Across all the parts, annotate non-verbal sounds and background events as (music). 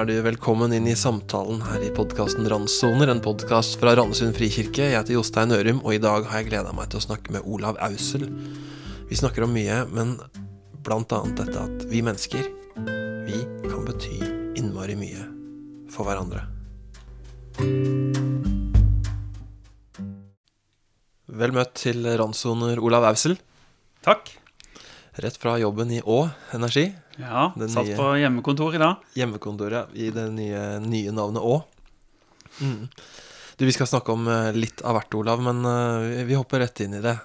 er du velkommen inn i samtalen her i podkasten Randsoner, en podkast fra Randesund frikirke. Jeg heter Jostein Ørum, og i dag har jeg gleda meg til å snakke med Olav Ausel. Vi snakker om mye, men blant annet dette at vi mennesker, vi kan bety innmari mye for hverandre. Vel møtt til Randsoner, Olav Ausel. Takk. Rett fra jobben i Å Energi. Ja, Den satt nye- på hjemmekontor i dag. Hjemmekontoret i det nye, nye navnet Å. Mm. Du, Vi skal snakke om eh, litt av hvert, Olav, men eh, vi- hopper rett inn i det.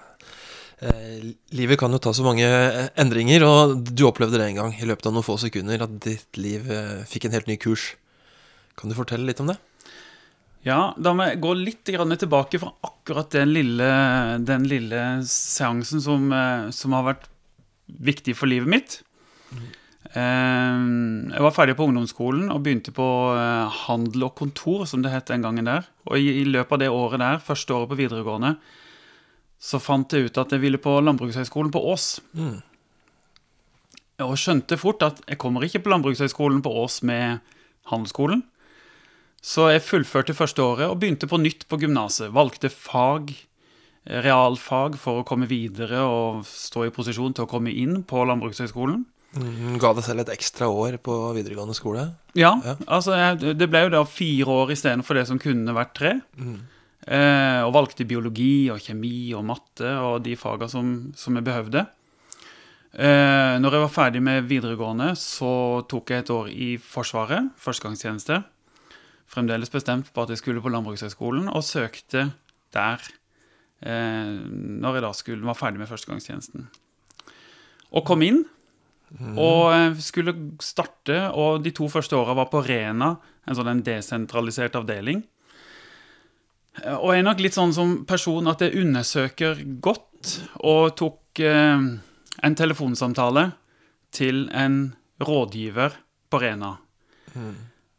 Eh, livet kan jo ta så mange eh, endringer, og du opplevde det en gang i løpet av noen få sekunder, at ditt liv eh, fikk en helt ny kurs. Kan du fortelle litt om det? Ja, Da må jeg gå litt grann tilbake fra akkurat den lille, den lille seansen som, som har vært viktig for livet mitt. Eh, Jeg var ferdig på ungdomsskolen og begynte på eh, handel og kontor, som det het den gangen der. Og i, løpet av det året der, første året på videregående, så fant jeg ut at jeg ville på Landbrukshøgskolen på Ås. Mm. Og skjønte fort at jeg kommer ikke på Landbrukshøgskolen på Ås med handelsskolen. Så jeg fullførte første året og begynte på nytt på gymnaset. Valgte fag, realfag, for å komme videre og stå i posisjon til å komme inn på Landbrukshøgskolen. Mm, Ga deg selv et ekstra år på videregående skole? Ja, Ja. altså jeg, det ble jo da fire år istedenfor det som kunne vært tre. Eh, og valgte biologi og kjemi og matte og de faga som, som jeg behøvde. Eh, når jeg var ferdig med videregående, så tok jeg et år i Forsvaret, førstegangstjeneste. Fremdeles bestemt på at jeg skulle på Landbrukshøgskolen, og søkte der når jeg da skulle, var ferdig med førstegangstjenesten. Og kom inn, og eh, skulle starte, og de to første åra var på Rena, en sånn en desentralisert avdeling. Eh, Og jeg er nok litt sånn som person at jeg undersøker godt, og tok eh, en telefonsamtale til en rådgiver på Rena.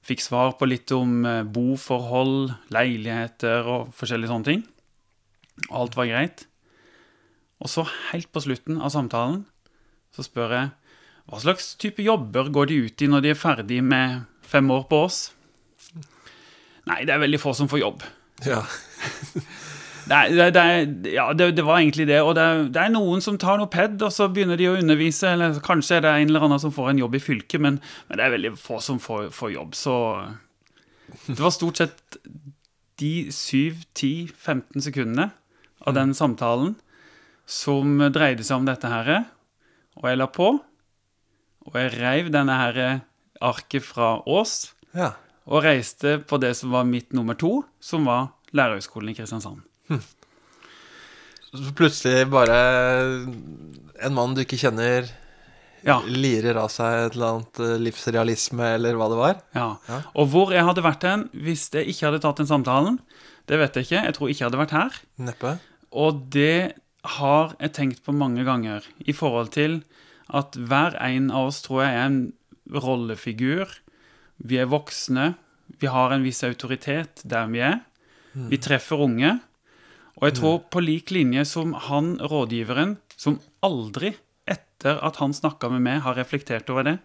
Fikk svar på litt om eh, boforhold, leiligheter og forskjellige sånne ting. Alt var greit. Og så helt på slutten av samtalen så spør jeg hva slags type jobber går de ut i når de er ferdig med fem år på oss? Nei, det er veldig få som får jobb. Ja. (laughs) det, det, det, ja, det, det var egentlig det. Og det, er- noen som tar noe ped, og så begynner de å undervise. Eller kanskje er det en eller annen som får en jobb i fylket, men, men det er veldig få som får, får jobb. Så det var stort sett de 7-10-15 sekundene av den samtalen som dreide seg om dette her. Og jeg la på, og jeg reiv denne her arket fra Ås, ja. og reiste på det som var mitt nummer to, som var Lærerhøgskolen i Kristiansand. Så plutselig bare en mann du ikke kjenner, Ja, lirer av seg et eller annet eh, livsrealisme, eller hva det var. ja. Ja. Og hvor jeg hadde vært hen hvis jeg ikke hadde tatt den samtalen, det vet jeg ikke. Jeg tror ikke jeg hadde vært her. Neppe. Og det har jeg tenkt på mange ganger i forhold til at hver en av oss tror jeg er en rollefigur. Vi er voksne. Vi har en viss autoritet der vi er. Vi treffer unge. Og jeg tror på lik linje som han rådgiveren, som aldri etter at han snakka med meg, har reflektert over det,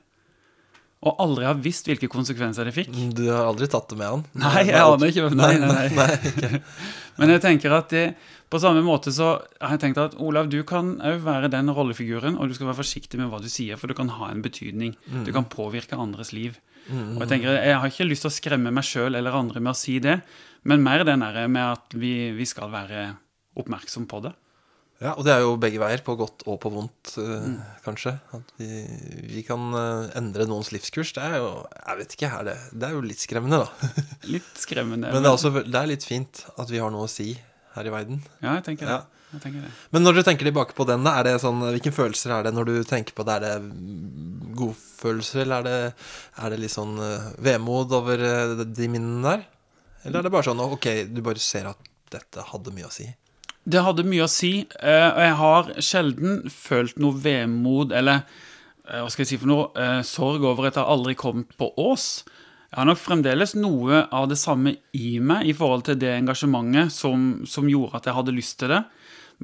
og aldri har visst hvilke konsekvenser det fikk. Du har aldri tatt det med han? Nei, jeg aner ikke. Nei, nei, nei. (laughs) Men jeg tenker at det, på samme måte så har jeg tenkt at Olav, du kan òg være den rollefiguren, og du skal være forsiktig med hva du sier, for du kan ha en betydning. Du kan påvirke andres liv. Og Jeg tenker, jeg har ikke lyst til å skremme meg sjøl eller andre med å si det, men mer den der med at vi, vi skal være oppmerksom på det. Ja, og det er jo begge veier, på godt og på vondt, mm. kanskje. At vi, vi kan eh, endre noens livskurs. Det er jo Jeg vet ikke, er det, det er jo litt skremmende, da. (laughs) Litt skremmende. Men det er, også, det er litt fint at vi har noe å si her i verden. Ja, jeg tenker det. Ja. Jeg tenker det. Men når du tenker tilbake på den, er det sånn, hvilke følelser er det når du tenker på det? Er det godfølelser, eller er det, er det litt sånn eh, vemod over eh, de minnene der? Eller er det bare sånn ok, du bare ser at dette hadde mye å si? Det hadde mye å si, eh, og jeg har sjelden følt noe vemod eller eh, hva skal jeg si for noe, eh, sorg over at jeg aldri kom på Ås. Jeg har nok fremdeles noe av det samme i meg i forhold til det engasjementet som, som gjorde at jeg hadde lyst til det.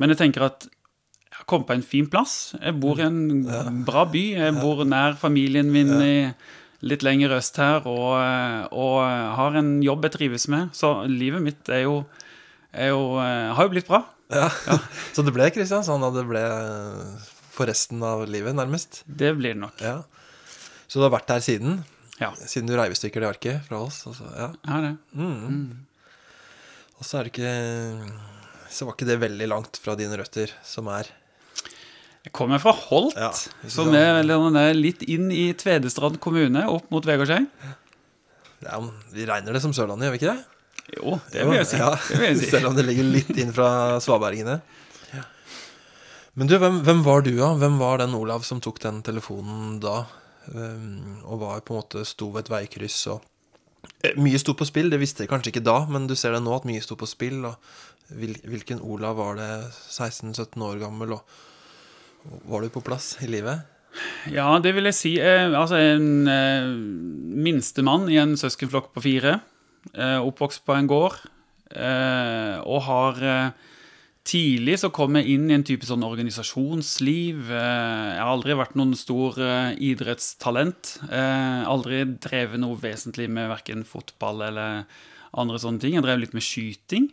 Men jeg tenker at jeg har kommet på en fin plass. Jeg bor i en bra by. Jeg bor nær familien min i, litt lenger øst her, og, og har en jobb jeg trives med. Så livet mitt er jo, jo eh, har jo blitt bra. Ja. (laughs) Så det ble Kristiansand, og det ble for resten av livet, nærmest. Det blir det nok. Ja. Så du har vært der siden? Ja. Siden du reiv i stykker det arket fra oss? Altså, ja. Ja, det. Og så er det ikke Så var ikke det veldig langt fra dine røtter, som er Jeg kommer fra Holt, Ja, som er er litt inn i Tvedestrand kommune, opp mot Vegårshei. ja, Vi regner det som Sørlandet, gjør vi ikke det? Jo, det vil jeg si. Ja, Det vil jeg si. Selv om det ligger litt inn fra svabergene. Men du, hvem, hvem var du, da? Hvem var den Olav som tok den telefonen da? Um, og var på en måte sto ved et veikryss og Eh, Mye sto på spill, det visste jeg kanskje ikke da, men du ser det nå at mye sto på spill. Og hvilken Olav var det 16-17 år gammel, og var du på plass i livet? Ja, det vil jeg si. Eh, altså, en eh, minstemann i en søskenflokk på fire. Eh, oppvokst på en gård. Eh, og har eh, Tidlig så kom jeg inn i en type sånn organisasjonsliv. Jeg har aldri vært noen stor idrettstalent. Eh, aldri drevet noe vesentlig med verken fotball eller andre sånne ting. Jeg drev litt med skyting.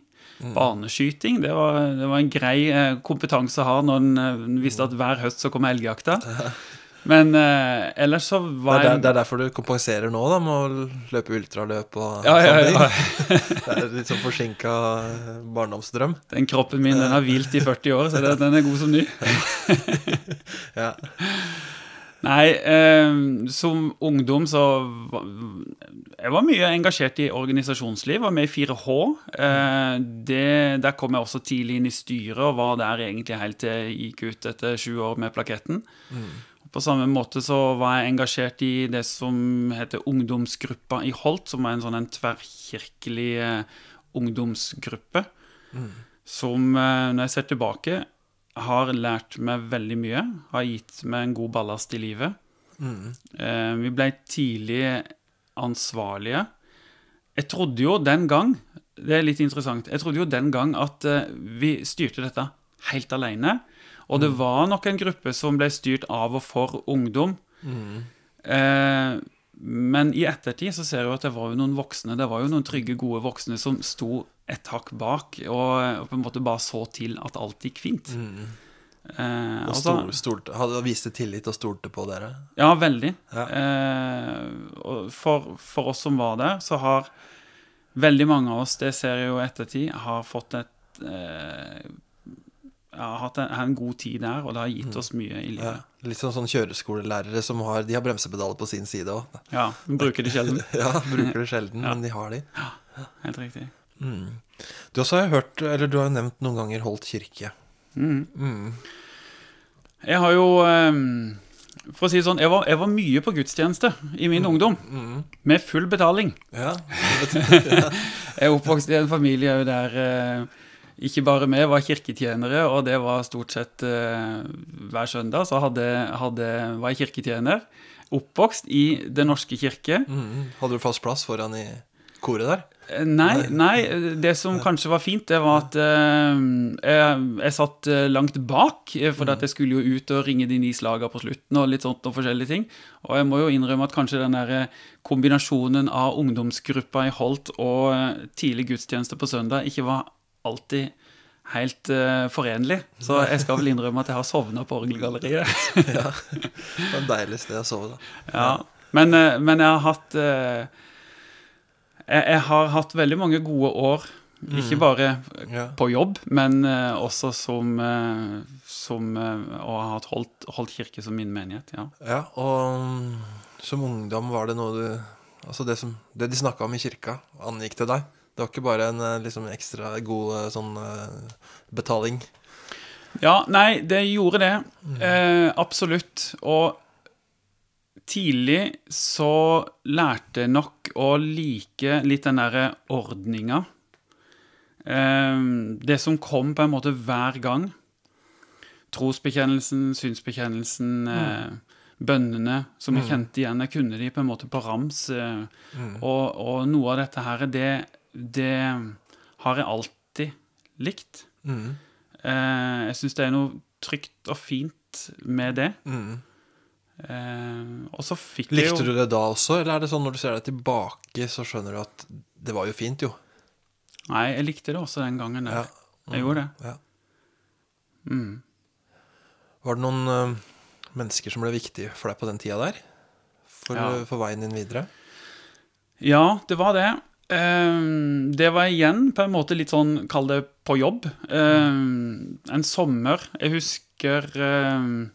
Baneskyting. Det var, det var en grei kompetanse å ha når en visste at hver høst så kom elgjakta. (laughs) Men uh, ellers så Det var er, der, jeg det er derfor du kompenserer nå, da, med å løpe ultraløp og ja, ja, ja, ting. Det er litt sånn forsinka barndomsdrøm. Den kroppen min den har hvilt i 40 år, så det, den er god som ny. (laughs) Ja. Nei, eh, som ungdom så Jeg var mye engasjert i organisasjonsliv. Var med i 4H. Eh, det, der kom jeg også tidlig inn i styret og var der egentlig helt til jeg gikk ut etter sju år med plaketten. På samme måte så var jeg engasjert i det som heter Ungdomsgruppa i Holt, som var en sånn en tverrkirkelig eh, ungdomsgruppe. Som, eh, når jeg ser tilbake, har lært meg veldig mye. Har gitt meg en god ballast i livet. Eh, vi ble tidlig ansvarlige. Jeg trodde jo den gang Det er litt interessant. Jeg trodde jo den gang at vi styrte dette helt alene. Og det var nok en gruppe som ble styrt av og for ungdom. Eh, men i ettertid så ser jeg jo at det var jo noen voksne, det var jo noen trygge, gode voksne som sto et hakk bak og, og på en måte bare så til at alt gikk fint. Eh, Og stol, stolte, hadde viste tillit og stolte på dere. ja, veldig. Ja. Eh, for, for oss som var der, så har veldig mange av oss, det ser jeg jo i ettertid, har fått et eh, har hatt en, en god tid der, og det har gitt oss mye i Ja. livet. Litt sånn, sånn kjøreskolelærere som har De har bremsepedaler på sin side òg. Ja, de bruker det sjelden. (laughs) Ja, bruker det sjelden, Ja. men de har de. Helt riktig. Du også har hørt, eller du har jo nevnt noen ganger Holt kirke. Mm. Jeg har jo eh, For å si det sånn, jeg var, jeg var mye på gudstjeneste i min ungdom. Med full betaling. Ja, (laughs) (laughs) Jeg er oppvokst i en familie der eh, ikke bare vi var kirketjenere, og det var stort sett eh, hver søndag så hadde, hadde, var jeg kirketjener. Oppvokst i Den norske kirke. mm. Hadde du fast plass foran i koret der? Eh, Nei, nei, det som kanskje var fint, det var at eh, jeg, jeg satt eh, langt bak, for at jeg skulle jo ut og ringe de ni slaga på slutten og litt sånt og forskjellige ting. Og jeg må jo innrømme at kanskje den der eh, kombinasjonen av ungdomsgruppa i Holt og eh, tidlig gudstjeneste på søndag ikke var alltid helt uh, forenlig. Så jeg skal vel innrømme at jeg har sovna på orgelgalleriet. (laughs) Ja. Det var et deilig sted å sove, da. Ja, men, uh, men jeg har hatt uh, jeg, jeg har hatt veldig mange gode år. Ikke bare Ja. på jobb, men også som, som Og har holdt, holdt kirke som min menighet. Ja. Ja, og mm, som ungdom var det noe du Altså det, som, det de snakka om i kirka, angikk til deg. Det var ikke bare en eh, liksom ekstra god eh, sånn eh, betaling. ja, nei, det gjorde det. Eh, absolutt. Og tidlig så lærte jeg nok å like litt den derre ordninga. Eh, det som kom på en måte hver gang. Trosbekjennelsen, synsbekjennelsen, eh, bønnene som jeg kjente igjen. Jeg kunne de på en måte på rams. Eh, og, og noe av dette her, det, det har jeg alltid likt. Mm. Eh, jeg syns det er noe trygt og fint med det. Mm. Eh, og så fikk jeg Likte du det da også, eller er det sånn når du ser deg tilbake, så skjønner du at det var jo fint, jo? Nei, jeg likte det også den gangen der. Ja. Jeg gjorde det. Ja. Mm. Var det noen eh, mennesker som ble viktige for deg på den tida der? For, Ja. for veien din videre? Ja, det var det. Ehm, det var igjen på en måte litt sånn, kall det på jobb. Ehm, en sommer, jeg husker ehm,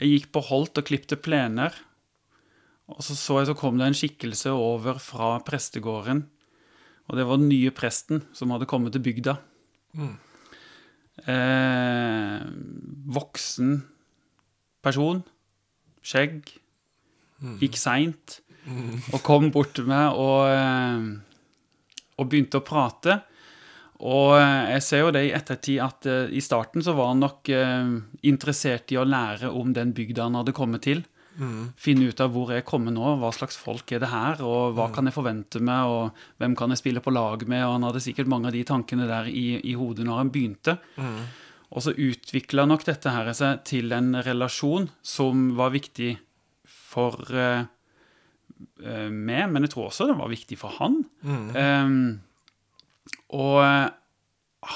jeg gikk på Holt og klipte plener. Og så så jeg så kom det en skikkelse over fra prestegården. Og det var den nye presten som hadde kommet til bygda. Mm. Voksen person. Skjegg. Gikk seint. Og kom bort til meg og, og begynte å prate. Og eh, jeg ser jo det i ettertid at uh, i starten så var han nok uh, interessert i å lære om den bygda han hadde kommet til. Finne ut av hvor jeg kommer nå, hva slags folk er det her, og hva kan jeg forvente meg, og hvem kan jeg spille på lag med, og han hadde sikkert mange av de tankene der i, i hodet når han begynte. Og så utvikla nok dette her seg til en relasjon som var viktig for uh, meg, men jeg tror også det var viktig for han. Eh, og eh,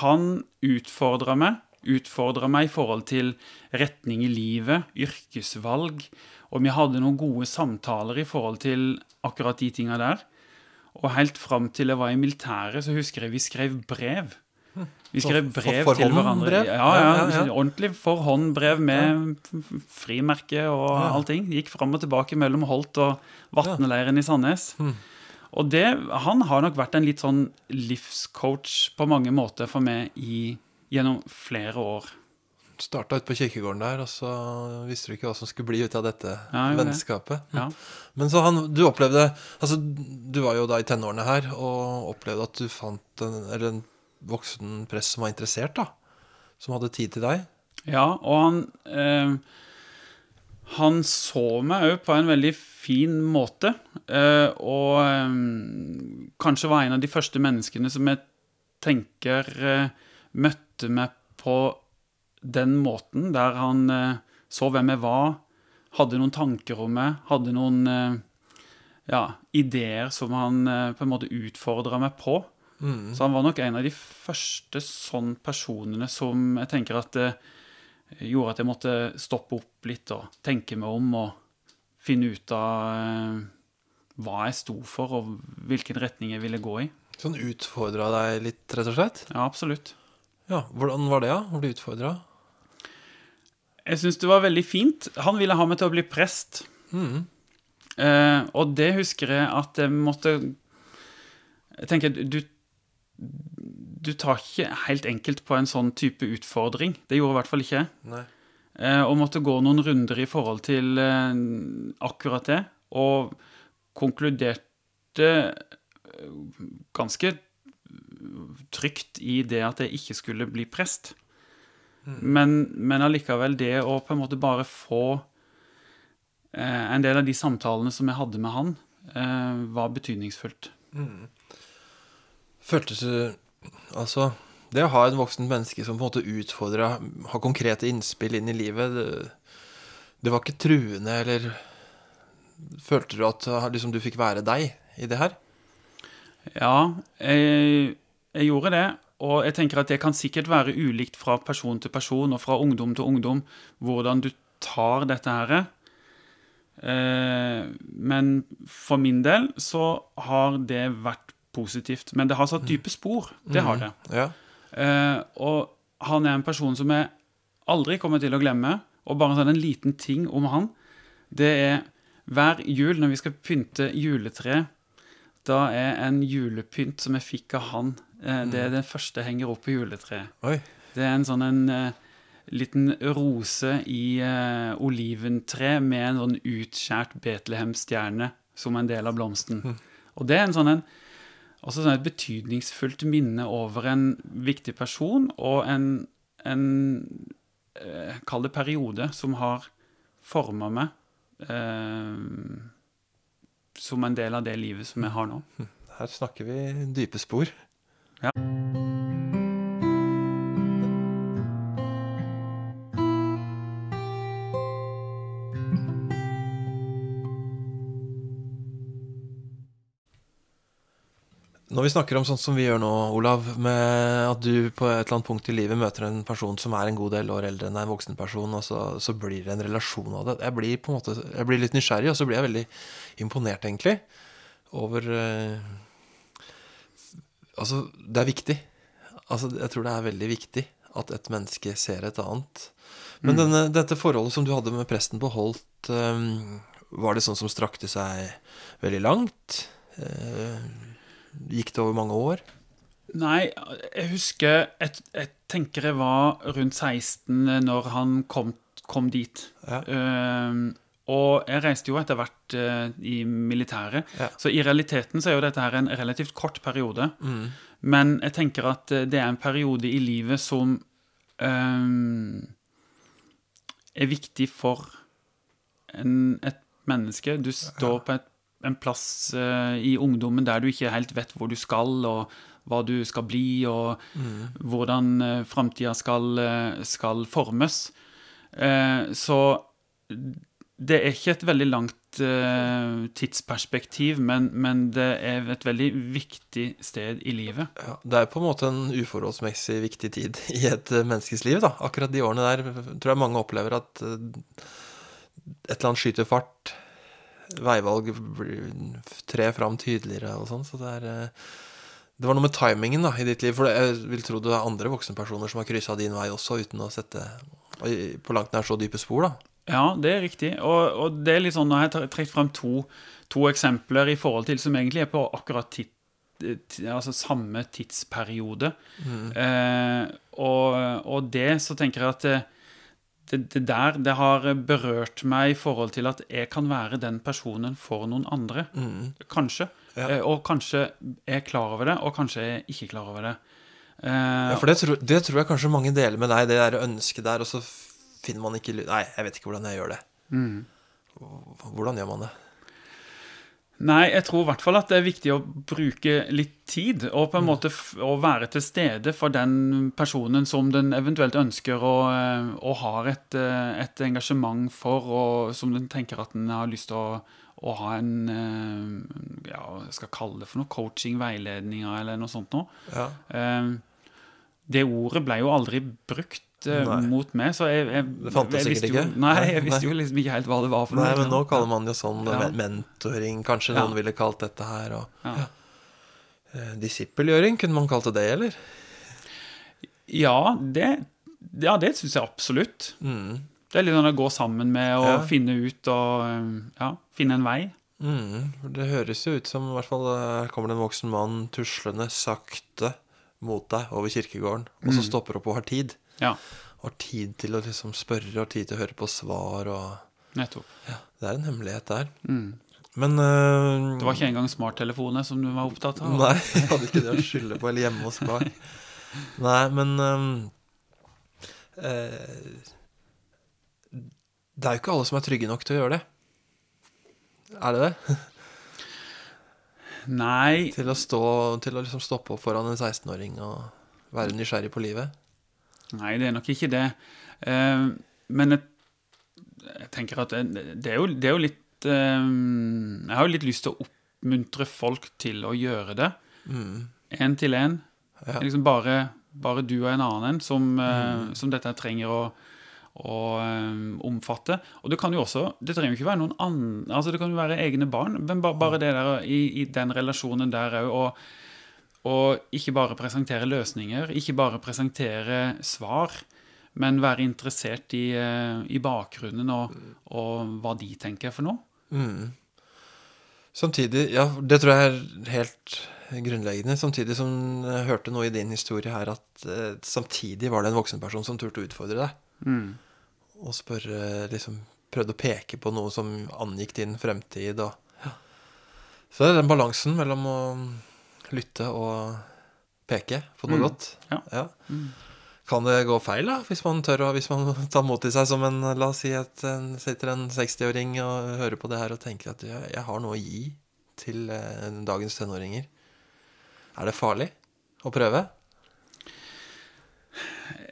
han utfordra meg, utfordra meg i forhold til retning i livet, yrkesvalg, og vi hadde noen gode samtaler i forhold til akkurat de tinga der. Og helt fram til jeg var i militæret, så husker jeg vi skrev brev. Vi skrev For- brev for- til hverandre. brev? Ja, ja, Ja, ja. Ordentlig forhåndbrev med frimerke og allting. Gikk fram og tilbake mellom Holt og Vatneleiren i Sandnes. Hm. Og det, han har nok vært en litt sånn livscoach på mange måter for meg i, gjennom flere år. Starta ute på kirkegården der, og så visste du ikke hva som skulle bli ut av dette Ja, vennskapet. Ja. Men så han, du opplevde Altså, du var jo da i tenårene her, og opplevde at du fant en, eller en voksen prest som var interessert, da. Som hadde tid til deg. Ja, og han eh, Han så meg òg på en veldig fin måte. Eh, og eh, kanskje var en av de første menneskene som jeg tenker eh, møtte meg på den måten, der han så hvem jeg var, hadde noen tanker om meg, hadde noen ja, ideer som han på en måte utfordra meg på. Så han var nok en av de første sånn personene som jeg tenker at gjorde at jeg måtte stoppe opp litt og tenke meg om og finne ut av eh, hva jeg sto for og hvilken retning jeg ville gå i. Sånn utfordra deg litt, rett og slett? Ja, absolutt. Ja, Hvordan var det, da? Å bli utfordra? Jeg syns det var veldig fint. Han ville ha meg til å bli prest. Eh, og det husker jeg at jeg måtte Jeg tenker, du Du tar ikke helt enkelt på en sånn type utfordring. Det gjorde i hvert fall ikke jeg. Eh, og måtte gå noen runder i forhold til eh, akkurat det. Og konkluderte eh, ganske trygt i det at jeg ikke skulle bli prest. Men, men allikevel det å på en måte bare få En del av de samtalene som jeg hadde med han, var betydningsfullt. Føltes det Altså, det å ha en voksen menneske som på en måte utfordra, har konkrete innspill inn i livet, det, det var ikke truende, eller Følte du at uh, liksom, du fikk være deg i det her? Ja, jeg, jeg gjorde det. Og jeg tenker at det kan sikkert være ulikt fra person til person og fra ungdom til ungdom hvordan du tar dette her. Eh, men for min del så har det vært positivt. Men det har satt dype spor. Det har det. Ja. Eh, og han er en person som jeg aldri kommer til å glemme. Og bare sånn en liten ting om han. Det er hver jul når vi skal pynte juletre, da er en julepynt som jeg fikk av han, eh, det er den første jeg henger opp på juletreet. Oi. Det er en sånn en eh, liten rose i uh, oliventre med en sånn utskjært Betlehem-stjerne som en del av blomsten. Og det er en sånn en også sånn et betydningsfullt minne over en viktig person og en, en eh, Kall det periode som har forma meg eh, som en del av det livet som jeg har nå. Her snakker vi dype spor. Når vi snakker om sånn som vi gjør nå, Olav, med at du på et eller annet punkt i livet møter en person som er en god del år eldre enn en voksen person, og så, så blir det en relasjon av det. Jeg blir på en måte, jeg blir litt nysgjerrig, og så blir jeg veldig imponert, egentlig, over eh, Altså, det er viktig. Altså, jeg tror det er veldig viktig at et menneske ser et annet. Men denne, dette forholdet som du hadde med presten på Holt, eh, var det sånn som strakte seg veldig langt? Eh, gikk det over mange år? Nei, jeg husker Jeg, jeg tenker jeg var rundt 16 når han kom, kom dit. Ja. Ehm, og jeg reiste jo etter hvert uh, i militæret. Ja. Så i realiteten så er jo dette her en relativt kort periode. Mm. Men jeg tenker at eh, det er en periode i livet som um, er viktig for en, et menneske. Du står på et, en plass eh, i ungdommen der du ikke helt vet hvor du skal, og hva du skal bli, og hvordan uh, framtida skal, eh, skal formes. Så det er ikke et veldig langt tidsperspektiv, men, men det er et veldig viktig sted i livet. Ja, det er på en måte en uforholdsmessig viktig tid (laughs) i et menneskes liv. da. Akkurat de årene der tror jeg mange opplever at et eller annet skyter fart. Veivalg tre trer fram tydeligere og sånn. Så det er eh, Det var noe med timingen da, i ditt liv. For jeg vil tro det er andre voksenpersoner som har kryssa din vei også, uten å sette på langt nær så dype spor, da. Ja, det er riktig. Og, og det er litt sånn, Nå har jeg trukket frem to, to eksempler i forhold til som egentlig er på akkurat tid, altså samme tidsperiode. Eh, og, og det så tenker jeg at det, det, der det har berørt meg i forhold til at jeg kan være den personen for noen andre. Kanskje. Ja. Eh, og kanskje er klar over det, og kanskje er jeg ikke klar over det. Eh, Ja, for det tror, det tror jeg kanskje mange deler med deg, det der ønsket der, og så finner man ikke Nei, jeg vet ikke hvordan jeg gjør det. Hvordan gjør man det? Nei, jeg tror i hvert fall at det er viktig å bruke litt tid, og på en måte f å være til stede for den personen som den eventuelt ønsker og, og har et, eh, et engasjement for, og som den tenker at den har lyst til å, å ha en eh, Ja, jeg skal kalle det for noe? Coaching, veiledninger eller noe sånt noe. Ja. Eh, Det ordet ble jo aldri brukt eh, Nei. mot meg, så jeg, jeg, Det fantes sikkert ikke. Nei, Nei, jeg visste nei. jo liksom ikke helt hva det var for Nei, men nå kaller man det sånn Ja. mentoring, kanskje Ja. noen ville kalt dette her. Og, Ja. Ja. disippelgjøring, kunne man kalt det det, eller? Ja, det, ja, det syns jeg absolutt. Mm. Det er litt sånn å gå sammen med og Ja. finne ut og ja, finne en vei. Mm. Det høres jo ut som i hvert fall eh, kommer det en voksen mann tuslende sakte mot deg over kirkegården, og så stopper opp og har tid. Ja, Har tid til å liksom spørre, og tid til å høre på svar, og nettopp. Det er en hemmelighet der. Mm. Men uh, Det var ikke engang smarttelefoner som du var opptatt av? Nei, (laughs) jeg hadde ikke det å skylde på, eller hjemme hos far. Nei, men ehm, uh, Det er jo ikke alle som er trygge nok til å gjøre det. Er det det? Nei, Til å, stå, til å liksom stoppe opp foran en 16-åring og være nysgjerrig på livet? Nei, det er nok ikke det. Eh, men jeg, jeg tenker at det, er jo, det er jo litt eh, Jeg har jo litt lyst til å oppmuntre folk til å gjøre det. Én til én. Ja. Liksom bare, bare du og en annen en som, mm. som dette trenger å, og um, omfatte. Og det kan jo også Det trenger jo ikke være noen andre Altså det kan jo være egne barn, men bare, bare det der i, i den relasjonen der òg. Og, og ikke bare presentere løsninger, ikke bare presentere svar, men være interessert i, eh, i bakgrunnen og, og hva de tenker for noe. Mm. Samtidig, ja, det tror jeg er helt grunnleggende. Samtidig som jeg hørte noe i din historie her, at eh, samtidig var det en voksenperson som turte å utfordre deg. Mm. Og spørre, liksom prøvde å peke på noe som angikk din fremtid. Og, Så det er den balansen mellom å lytte og peke på noe Mm. godt. Ja. Mm. Kan det gå feil, da, hvis man tør å Hvis man (laughs) tar mot i seg som en La oss si at en, sitter en 60-åring og hører på det her og tenker at jeg, jeg har noe å gi til eh, dagens tenåringer. Er det farlig å prøve?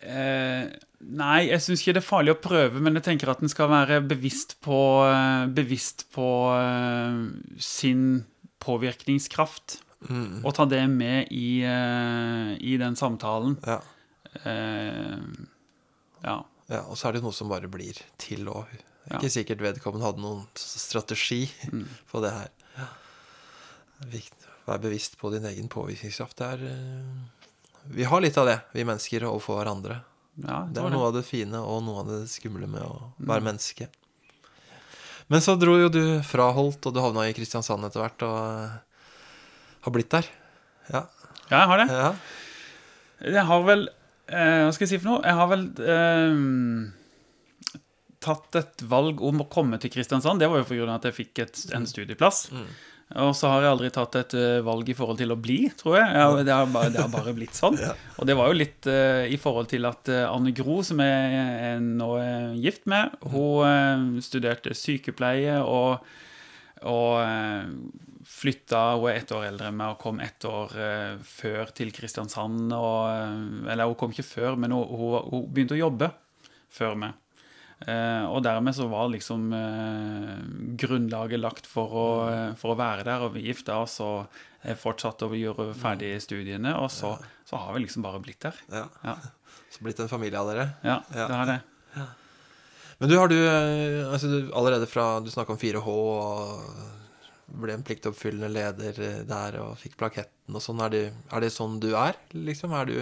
Eh, nei, jeg syns ikke det er farlig å prøve, men jeg tenker at en skal være bevisst på, eh, bevisst på eh, sin påvirkningskraft. Mm. Og ta det med i, uh, i den samtalen. Ja. Uh, ja. ja. Og så er det noe som bare blir til òg. Ja. Ikke sikkert vedkommende hadde noen strategi Mm. (laughs) på det her. Ja. Være bevisst på din egen påvirkningskraft. Det eh, Vi har litt av det, vi mennesker, overfor hverandre. ja Det er det. noe av det fine og noe av det skumle med å Mm. være menneske. Men så dro jo du fra Holt, og du havna i Kristiansand etter hvert, og har blitt der. Ja. Ja, jeg har det. ja. Jeg har vel eh, Hva skal jeg si for noe? Jeg har vel eh, tatt et valg om å komme til Kristiansand. Det var jo pga. at jeg fikk et, en studieplass. Mm. Og så har jeg aldri tatt et eh, valg i forhold til å bli, tror jeg. jeg det, har bare, det har bare blitt sånn. (laughs) Ja. Og det var jo litt eh, i forhold til at eh, Anne Gro, som jeg er nå er gift med, hun eh, studerte sykepleie og, og eh, flytta Hun er ett år eldre enn meg og kom ett år eh, før til Kristiansand. Og, eh, eller hun kom ikke før, men hun, hun, hun begynte å jobbe før meg. Eh, og dermed så var liksom eh, grunnlaget lagt for å, eh, for å være der, og vi gifta oss og fortsatte å gjøre ferdig studiene, og så, så har vi liksom bare blitt der. ja. Ja, Så blitt en familie av dere. ja, Ja. det er det. Men du har du, altså du allerede fra Du snakka om 4H og ble en pliktoppfyllende leder eh, der og fikk plaketten og sånn. Er, det- er det sånn du er, liksom? Er du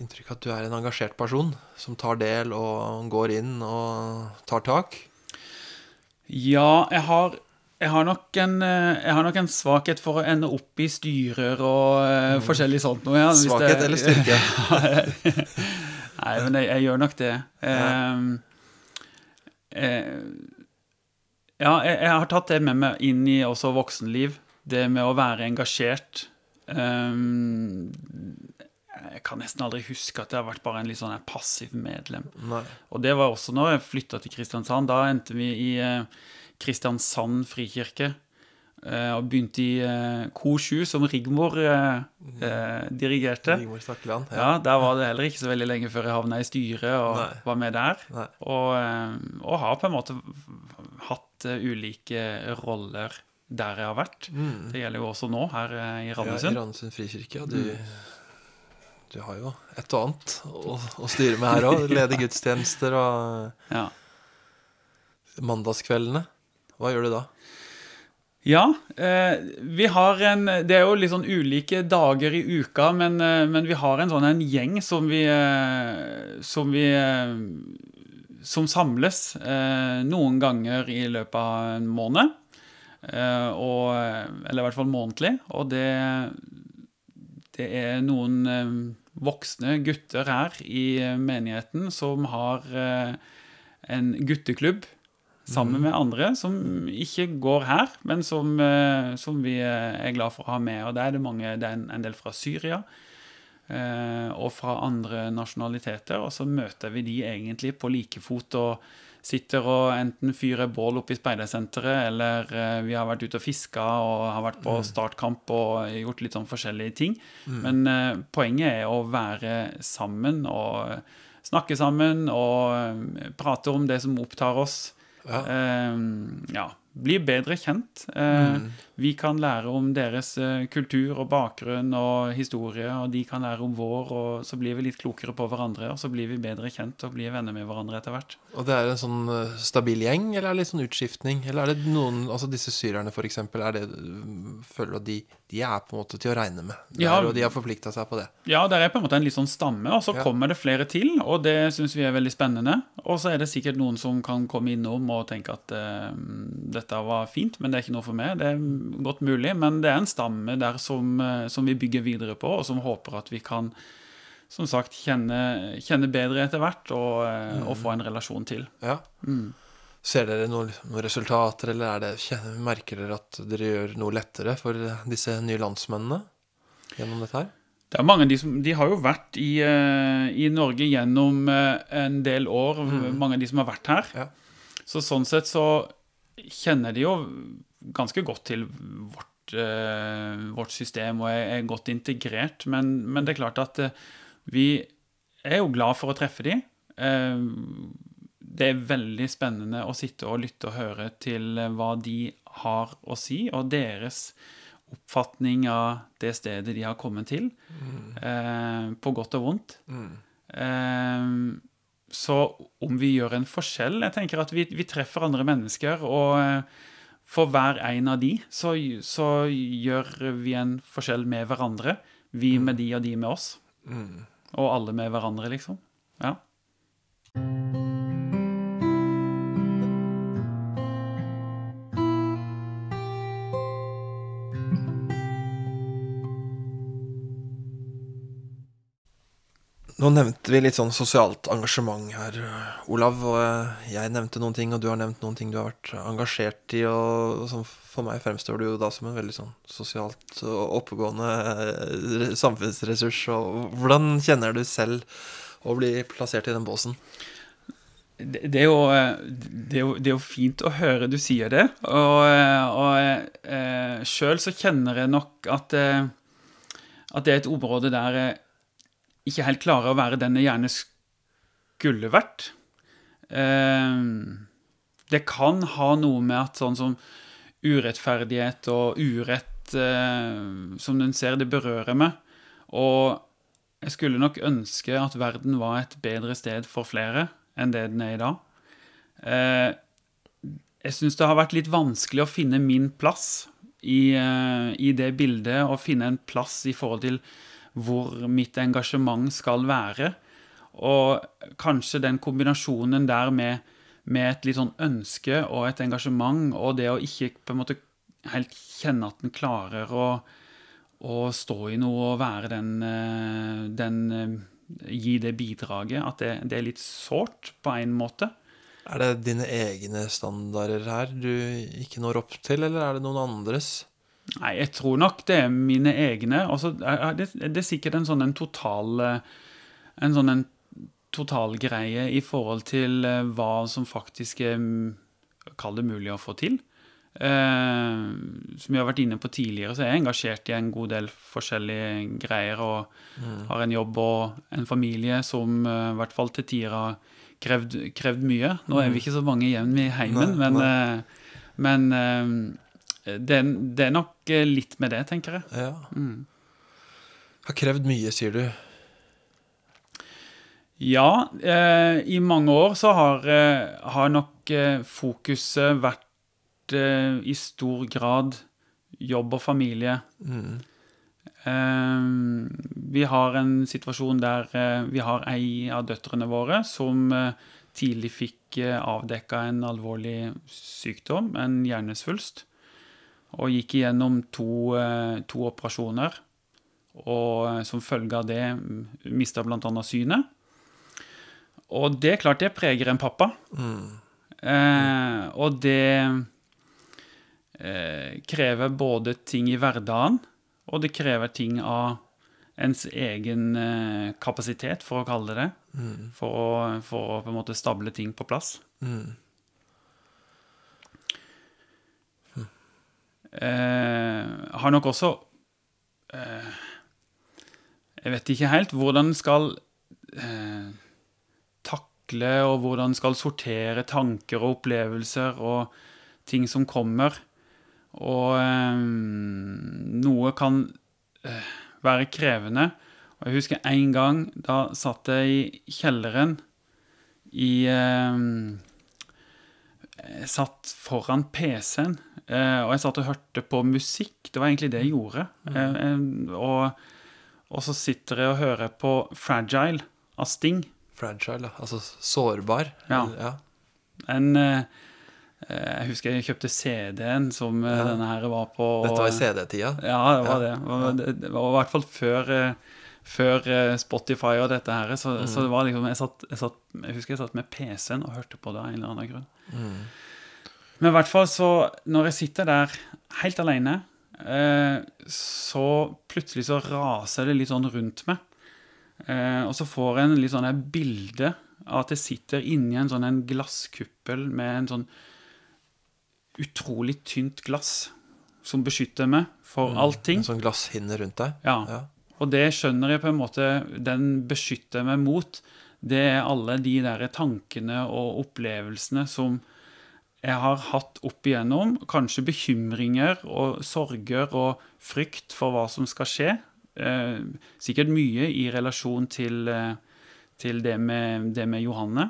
inntrykk at du er en engasjert person som tar del og går inn og tar tak? Ja, jeg har, jeg har, nok en, eh, jeg har nok en svakhet for å ende opp i styrer og mm. forskjellig sånt noe. Ja. Svakhet det- eller styrke? (laughs) Nei, men jeg, jeg gjør nok det. Ehm, eh, ja, jeg, jeg har tatt det med meg inn i også voksenliv. Det med å være engasjert. Um, jeg kan nesten aldri huske at jeg har vært bare en litt sånn passiv medlem. Nei. Og det var også når jeg flytta til Kristiansand. Da endte vi i eh, Kristiansand frikirke. eh, og begynte i eh, Kor 7, som Rigmor eh, eh, dirigerte. Rigmor Stakkeland. Ja, Der var det heller ikke så veldig lenge før jeg havna i styret og Nei. var med der. Nei. Og, eh, og har på en måte hatt eh, ulike roller der jeg har vært. Mm. Det gjelder jo også nå, her i Randesund. Ja, I Randesund. Frikirke. Du, du, du har jo et og annet å, å styre med her òg. (laughs) Lede gudstjenester og Ja. mandagskveldene. Hva gjør du da? Ja, eh, vi har en Det er jo litt sånn ulike dager i uka, men, eh, men vi har en sånn en gjeng som vi eh, Som vi eh, Som samles eh, noen ganger i løpet av en måned. Eh, og, eller i hvert fall månedlig. Og det Det er noen eh, voksne gutter her i menigheten som har en gutteklubb sammen med andre som ikke går her, men som, som vi er glad for å ha med. Og der er det mange, det er en, del fra Syria og fra andre nasjonaliteter, og så møter vi de egentlig på like fot og sitter og enten fyrer bål oppe i speidersenteret, eller eh, vi har vært ute og fiska og har vært på startkamp og gjort litt sånn forskjellige ting. Men eh, poenget er å være sammen og snakke sammen og eh, prate om det som opptar oss. Ja. Eh, ja, bli bedre kjent. Eh, Vi kan lære om deres eh, kultur og bakgrunn og historie, og de kan lære om vår, og så blir vi litt klokere på hverandre, og så blir vi bedre kjent og blir venner med hverandre etter hvert. Og det er en sånn eh, stabil gjeng, eller er det litt sånn utskiftning? Eller er det noen, altså disse syrerne eksempel, er det, mm, føler du at de, de er på en måte til å regne med? Der, Ja. Og de har forplikta seg på det? Ja, der er på en måte en litt sånn stamme, og så Ja. kommer det flere til, og det syns vi er veldig spennende. Og så er det sikkert noen som kan komme innom og tenke at uh, dette var fint, men det er ikke noe for meg. Det er godt mulig, men det er en stamme der som, uh, som vi bygger videre på, og som håper at vi kan som sagt kjenne, kjenne bedre etter hvert og, eh, og få en relasjon til. Ja. Ser dere noen, noen resultater, eller er det, merker dere at dere gjør noe lettere for disse nye landsmennene gjennom dette her? Det er mange av de som De har jo vært i, eh, i Norge gjennom eh, en del år, mange av de som har vært her. Ja. Så sånn sett så kjenner de jo ganske godt til vårt, eh, vårt system og er, er godt integrert. Men, men det er klart at vi er jo glad for å treffe de. Eh, det er veldig spennende å sitte og lytte og høre til eh, hva de har å si, og deres oppfatning av det stedet de har kommet til, eh, på godt og vondt. Eh, så om vi gjør en forskjell Jeg tenker at vi, vi treffer andre mennesker, og eh, for hver en av de så, så gjør vi en forskjell med hverandre. Vi med de og de med oss. Og alle med hverandre, liksom. Ja. Nå nevnte vi litt sånn sosialt engasjement her, Olav. Og eh, jeg nevnte noen ting, og du har nevnt noen ting du har vært engasjert i. Og for meg fremstår du jo da som en veldig sånn sosialt oppegående eh, samfunnsressurs. Og hvordan kjenner du selv å bli plassert i den båsen? Det, er jo, eh, det, er jo, det er jo fint å høre du sier det. Og, og eh, sjøl så kjenner jeg nok at, at det er et område der ikke helt klarer å være den jeg gjerne skulle vært. Eh, det kan ha noe med at sånn som urettferdighet og urett, eh, som den ser, det berører meg. Og jeg skulle nok ønske at verden var et bedre sted for flere enn det den er i dag. Eh, jeg syns det har vært litt vanskelig å finne min plass i, i det bildet, og finne en plass i forhold til hvor mitt engasjement skal være. Og kanskje den kombinasjonen der med, med et litt sånn ønske og et engasjement, og det å ikke på en måte helt kjenne at en klarer å, å, stå i noe og være den, eh, den eh, Gi det bidraget. At det, det er litt sårt, på en måte. Er det dine egne standarder her du ikke når opp til, eller er det noen andres? Nei, jeg tror nok det er mine egne. Altså, det, det, er sikkert en sånn en total En sånn en totalgreie i forhold til eh, hva som faktisk er Kall det mulig å få til. Eh, som vi har vært inne på tidligere, så er jeg engasjert i en god del forskjellige greier. Og mm. har en jobb og en familie som i hvert fall til tider har krevd, krevd, mye. Nå er vi mm. ikke så mange igjen i heimen, nei, men, nei. Men det, det, er nok eh, litt med det, tenker jeg. Ja. Mm. Har krevd mye, sier du. Ja, eh, i mange år så har, eh, har nok eh, fokuset vært eh, i stor grad jobb og familie. Mm. Vi har en situasjon der vi har ei av døtrene våre som tidlig fikk eh, avdekka en alvorlig sykdom, en hjernesvulst og gikk igjennom to, eh, to operasjoner. Og eh, som følge av det mista bl.a. synet. Og det er klart det preger en pappa. Mm. Eh, og det eh, krever både ting i hverdagen, og det krever ting av ens egen eh, kapasitet, for å kalle det det. Mm. For, å, for, å, på en måte stable ting på plass. Mm. Har nok også eh, Jeg vet ikke helt hvordan skal eh, takle og hvordan skal sortere tanker og opplevelser og ting som kommer. Og eh, noe kan eh, være krevende. Og jeg husker en gang da satt jeg i kjelleren i eh, Jeg satt foran PC-en Eh, og jeg satt og hørte på musikk. Det var egentlig det jeg gjorde. Mm. Eh, og, og, så sitter jeg og hører på Fragile av Sting. Fragile, altså sårbar? Ja. ja. En eh, Jeg husker jeg kjøpte CD-en som ja. denne her var på. Dette var i CD-tida? Ja, det var ja. det. Det, det var i hvert fall før før Spotify og dette her, så, mm. så det var liksom jeg, satt, jeg, satt, jeg, husker jeg satt med PC-en og hørte på det av en eller annen grunn. Mm. Men i hvert fall så Når jeg sitter der helt alene, eh, så plutselig så raser det litt sånn rundt meg. Eh, og så får jeg en litt sånn bilde av at jeg sitter inni en sånn en glasskuppel med en sånn utrolig tynt glass som beskytter meg for mm, allting. En sånn glasshinne rundt deg? Ja. ja. Og det skjønner jeg på en måte Den beskytter meg mot. Det er alle de der tankene og opplevelsene som jeg har hatt opp igjennom. Kanskje bekymringer og sorger og frykt for hva som skal skje. Eh, sikkert mye i relasjon til, eh, til det, med, det med Johanne.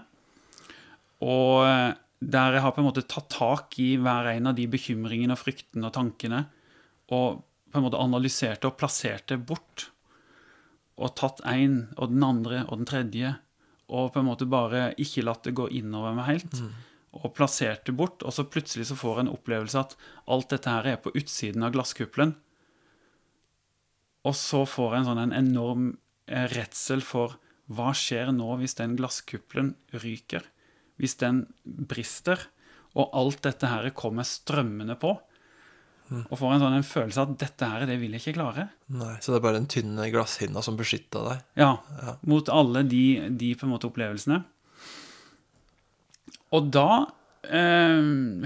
Og eh, der jeg har på en måte tatt tak i hver en av de bekymringene og fryktene og tankene, og på en måte analysert det og plassert det bort. Og tatt én og den andre og den tredje, og på en måte bare ikke latt det gå innover meg helt. Og plassert det bort, og så plutselig så får jeg en opplevelse at alt dette her er på utsiden av glasskuppelen. Og så får jeg en sånn en enorm eh, redsel for hva skjer nå hvis den glasskuppelen ryker? Hvis den brister, og alt dette her kommer strømmende på? Og får en sånn en følelse av at dette her, det vil jeg ikke klare. Nei, Så det er bare den tynne glasshinna som beskytta deg? Ja, mot alle de, de på en måte opplevelsene. Og da eh,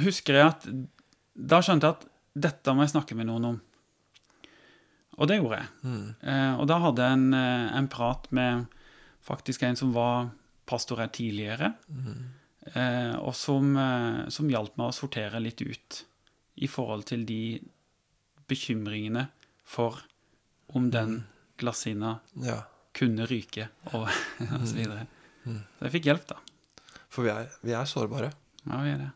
husker jeg at Da skjønte jeg at dette må jeg snakke med noen om. Og det gjorde jeg. Eh, og da hadde jeg en, eh, en prat med faktisk en som var pastor her tidligere, eh, og som, eh, som hjalp meg å sortere litt ut i forhold til de bekymringene for om den glassina Ja. kunne ryke, og, (laughs) og så videre. Så jeg fikk hjelp, da. For vi er, vi er sårbare. Ja, vi er det.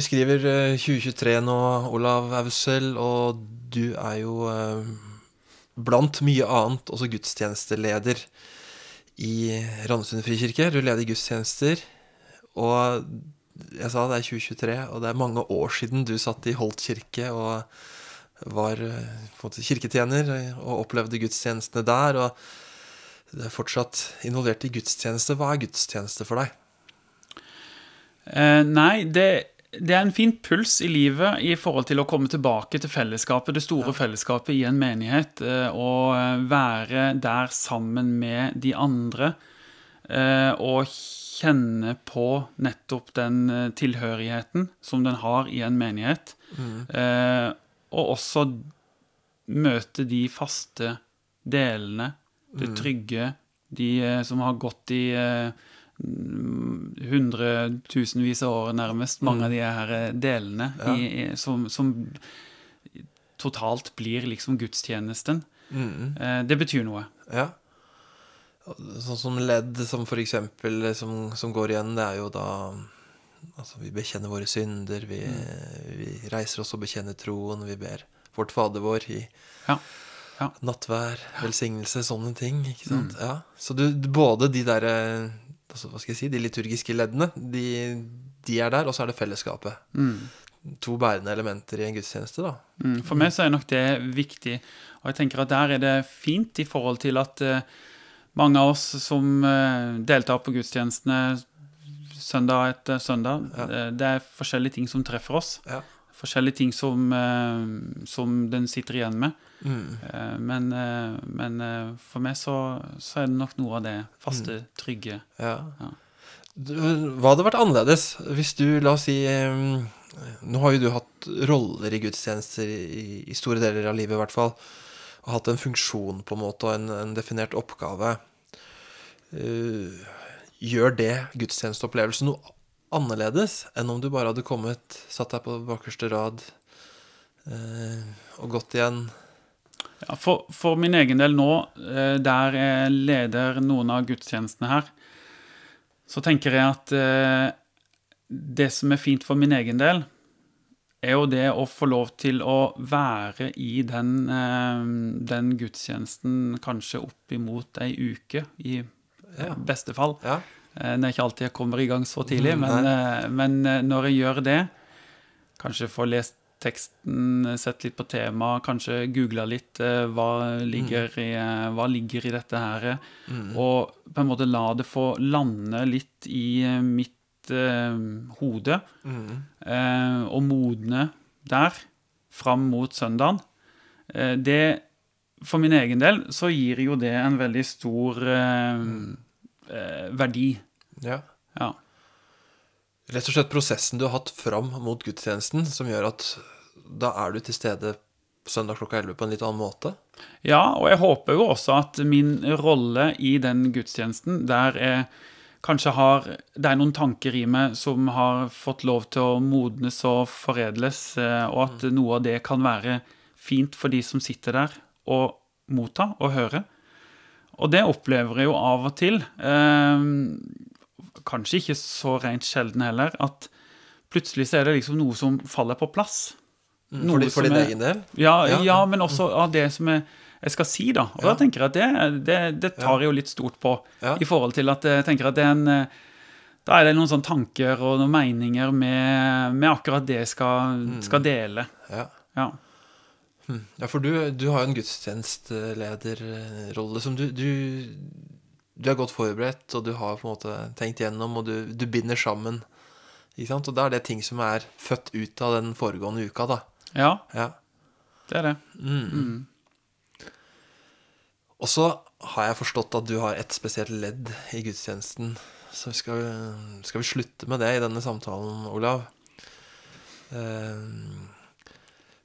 Vi skriver eh, 2023 nå, Olav Aussel, og du er jo eh, blant mye annet også gudstjenesteleder i Randesund frikirke. Du leder gudstjenester, og jeg sa det er 2023, og det er mange år siden du satt i Holt kirke og var eh, på en måte kirketjener eh, og opplevde gudstjenestene der. og du er fortsatt involvert i gudstjeneste. Hva er gudstjeneste for deg? Eh, nei, det, det er en fin puls i livet i forhold til å komme tilbake til fellesskapet, det store fellesskapet i en menighet, eh, og eh, være der sammen med de andre, eh, og kjenne på nettopp den tilhørigheten som den har i en menighet, Mm. og også møte de faste delene, det trygge, de som har gått i hundretusenvis av år nærmest, mange av de her eh, delene Ja. i, som, som totalt blir liksom gudstjenesten. Eh, det betyr noe. Ja. Sånn som ledd som for eksempel som, som går igjen, det er jo da Altså, vi bekjenner våre synder, vi, vi reiser oss og bekjenner troen, vi ber vårt Fader vår i Ja. ja. nattvær, velsignelse, sånne ting. ikke sant? Ja. Så du, både de der eh, altså, Hva skal jeg si, de liturgiske leddene, de, de er der, og så er det fellesskapet. To bærende elementer i en gudstjeneste, da. Mm, For meg så er nok det viktig, og jeg tenker at der er det fint i forhold til at uh, mange av oss som uh, deltar på gudstjenestene søndag etter søndag, eh, det er forskjellige ting som treffer oss. Ja. Forskjellige ting som, eh, som den sitter igjen med. Mm. Eh, Men, eh, men for meg så, så er det nok noe av det faste, trygge. Ja. Ja. Du, hva hadde vært annerledes hvis du, la oss si Nå har jo du hatt roller i gudstjenester i, i store deler av livet, i hvert fall. Og hatt en funksjon på en måte og en, en definert oppgave. Uh, gjør det gudstjenesteopplevelsen noe annerledes enn om du bare hadde kommet, satt deg på bakerste rad eh, og gått igjen? Ja, for, for min egen del nå, eh, der jeg leder noen av gudstjenestene her, så tenker jeg at eh, det som er fint for min egen del, er jo det å få lov til å være i den, eh, den gudstjenesten kanskje opp imot ei uke, i Ja. beste fall. Ja. Eh, Det er ikke alltid jeg kommer i gang så tidlig, Mm, men, eh, men eh, når jeg gjør det, kanskje får lest teksten, sett litt på temaet, kanskje googla litt hva, ligger i, eh, hva ligger i dette her, og på en måte la det få lande litt i mitt eh, hode, eh, og modne der, fram mot søndagen. Eh, det, for min egen del, så gir jo det en veldig stor eh, verdi. Ja. Ja. rett og slett prosessen du har hatt fram mot gudstjenesten, som gjør at da er du til stede søndag klokka 11 på en litt annen måte? Ja, og jeg håper jo også at min rolle i den gudstjenesten, der jeg kanskje har Det er noen tanker i meg som har fått lov til å modnes og foredles, eh, og at noe av det kan være fint for de som sitter der og motta og høre. Og det opplever jeg jo av og til. Eh, kanskje ikke så rent sjelden heller, at plutselig så er det liksom noe som faller på plass. Mm, Noe for, for din er- egen del? Ja, ja. Ja. men også av det som jeg, jeg skal si, da. Og Ja. da tenker jeg at det, det, det tar jeg jo litt stort på. I forhold til at jeg tenker at det er en eh, Da er det noen sånne tanker og noen meninger med, med akkurat det jeg skal, skal dele. Ja. Ja. Hm. ja, for du, du har jo en gudstjenestelederrolle som du, du Du er godt forberedt, og du har på en måte tenkt gjennom, og du, du binder sammen. Ikke sant? Og da er det ting som er født ut av den foregående uka, da. ja, Ja. det er det. Mm. Og så har jeg forstått at du har et spesielt ledd i gudstjenesten. Så skal vi, skal vi slutte med det i denne samtalen, Olav. Eh,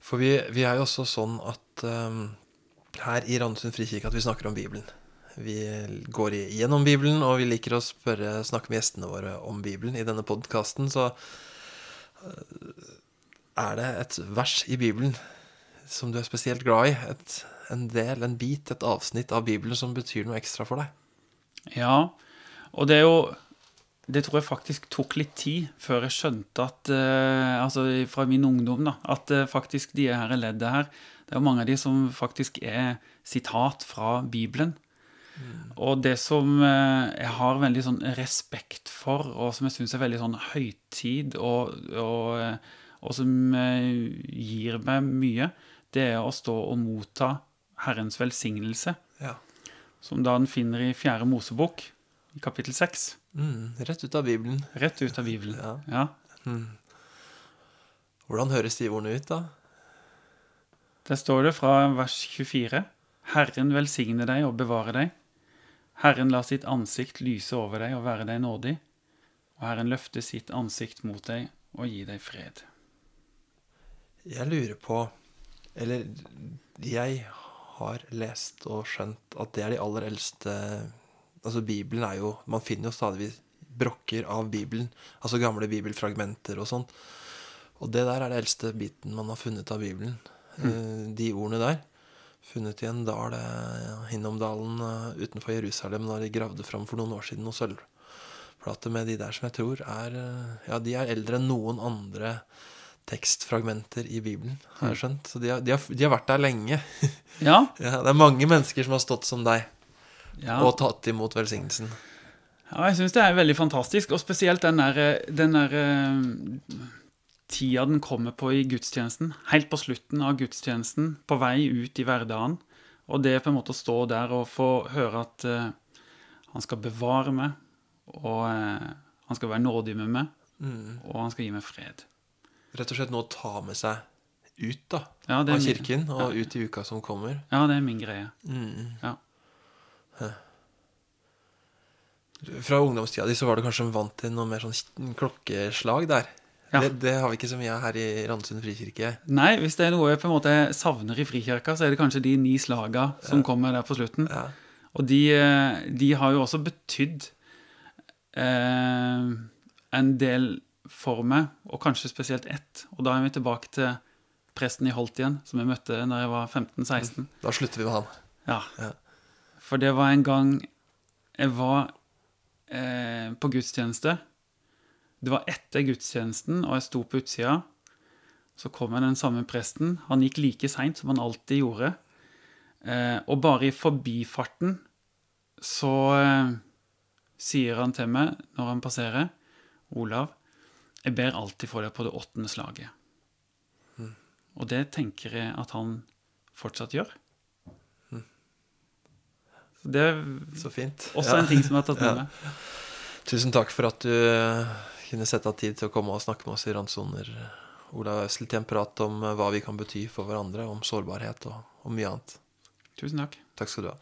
For vi, vi er jo også sånn at eh, her i Randesund frikirke at vi snakker om Bibelen. Vi går igjennom Bibelen, og vi liker å spørre, snakke med gjestene våre om Bibelen. I denne podkasten så eh, er det et vers i Bibelen som du er spesielt glad i. Et, en del, en bit, et avsnitt av Bibelen som betyr noe ekstra for deg. Ja, og det er jo Det tror jeg faktisk tok litt tid før jeg skjønte at eh, Altså fra min ungdom, da. At eh, faktisk de her leddet her Det er jo mange av de som faktisk er sitat fra Bibelen. Og det som eh, jeg har veldig sånn respekt for, og som jeg syns er veldig sånn høytid, og, og, eh, og som eh, gir meg mye, det er å stå og motta Herrens velsignelse Ja. som da en finner i fjerde Mosebok, i kapittel 6. Mm, rett ut av Bibelen. Rett ut av Bibelen. Ja. Ja. Hvordan høres de ordene ut, da? Der står det fra vers 24. Herren velsigne deg og bevare deg. Herren lar sitt ansikt lyse over deg og være deg nådig. Og Herren løfte sitt ansikt mot deg og gi deg fred. Jeg lurer på Eller jeg har lest og skjønt at det er de aller eldste Altså, Bibelen er jo Man finner jo stadig brokker av Bibelen. Altså gamle bibelfragmenter og sånt. Og det der er den eldste biten man har funnet av Bibelen. Mm. De ordene der. Funnet i en dal, ja, Hinnomdalen dalen utenfor Jerusalem, da de gravde fram for noen år siden noen sølvplater med de der som jeg tror er eh, Ja, de er eldre enn noen andre tekstfragmenter i Bibelen, har jeg skjønt. Så de har, de har, de har vært der lenge. Ja, (laughs) Ja, det er mange mennesker som har stått som deg ja. og tatt imot velsignelsen. ja jeg syns det er veldig fantastisk. Og spesielt den der, den der eh, tida den kommer på i gudstjenesten. Helt på slutten av gudstjenesten, på vei ut i hverdagen. Og det på en måte å stå der og få høre at uh, han skal bevare meg, og uh, han skal være nådig med meg, Mm. og han skal gi meg fred. Rett og slett noe å ta med seg ut da, Ja, av kirken og ut i uka som kommer. Ja, det er min greie. Mm. Ja. Fra ungdomstida di så var du kanskje vant til noe mer sånn klokkeslag der. Ja. Det, det har vi ikke så mye av her i Randesund frikirke. Nei, hvis det er noe jeg på en måte savner i Frikirka, så er det kanskje de ni slaga som kommer der på slutten. Ja. Og de, eh, de har jo også betydd eh, en del for meg, og kanskje spesielt ett. Og da er vi tilbake til presten i Holt igjen, som jeg møtte da jeg var 15-16. Da slutter vi med han. Ja. Ja. For det var en gang jeg var eh, på gudstjeneste. Det var etter gudstjenesten, og jeg sto på utsida. Så kom den samme presten. Han gikk like seint som han alltid gjorde. Eh, og bare i forbifarten så eh, sier han til meg når han passerer, Olav, jeg ber alltid for deg på det åttende slaget. Og det tenker jeg at han fortsatt gjør. Så det er Så fint. også Ja. en ting som jeg har tatt med (laughs) Ja. meg. Tusen takk for at du kunne sette av tid til å komme og snakke med oss i Randsoner. Ola Øsel til en prat om eh, hva vi kan bety for hverandre, om sårbarhet og, og mye annet. Tusen takk. Takk skal du ha.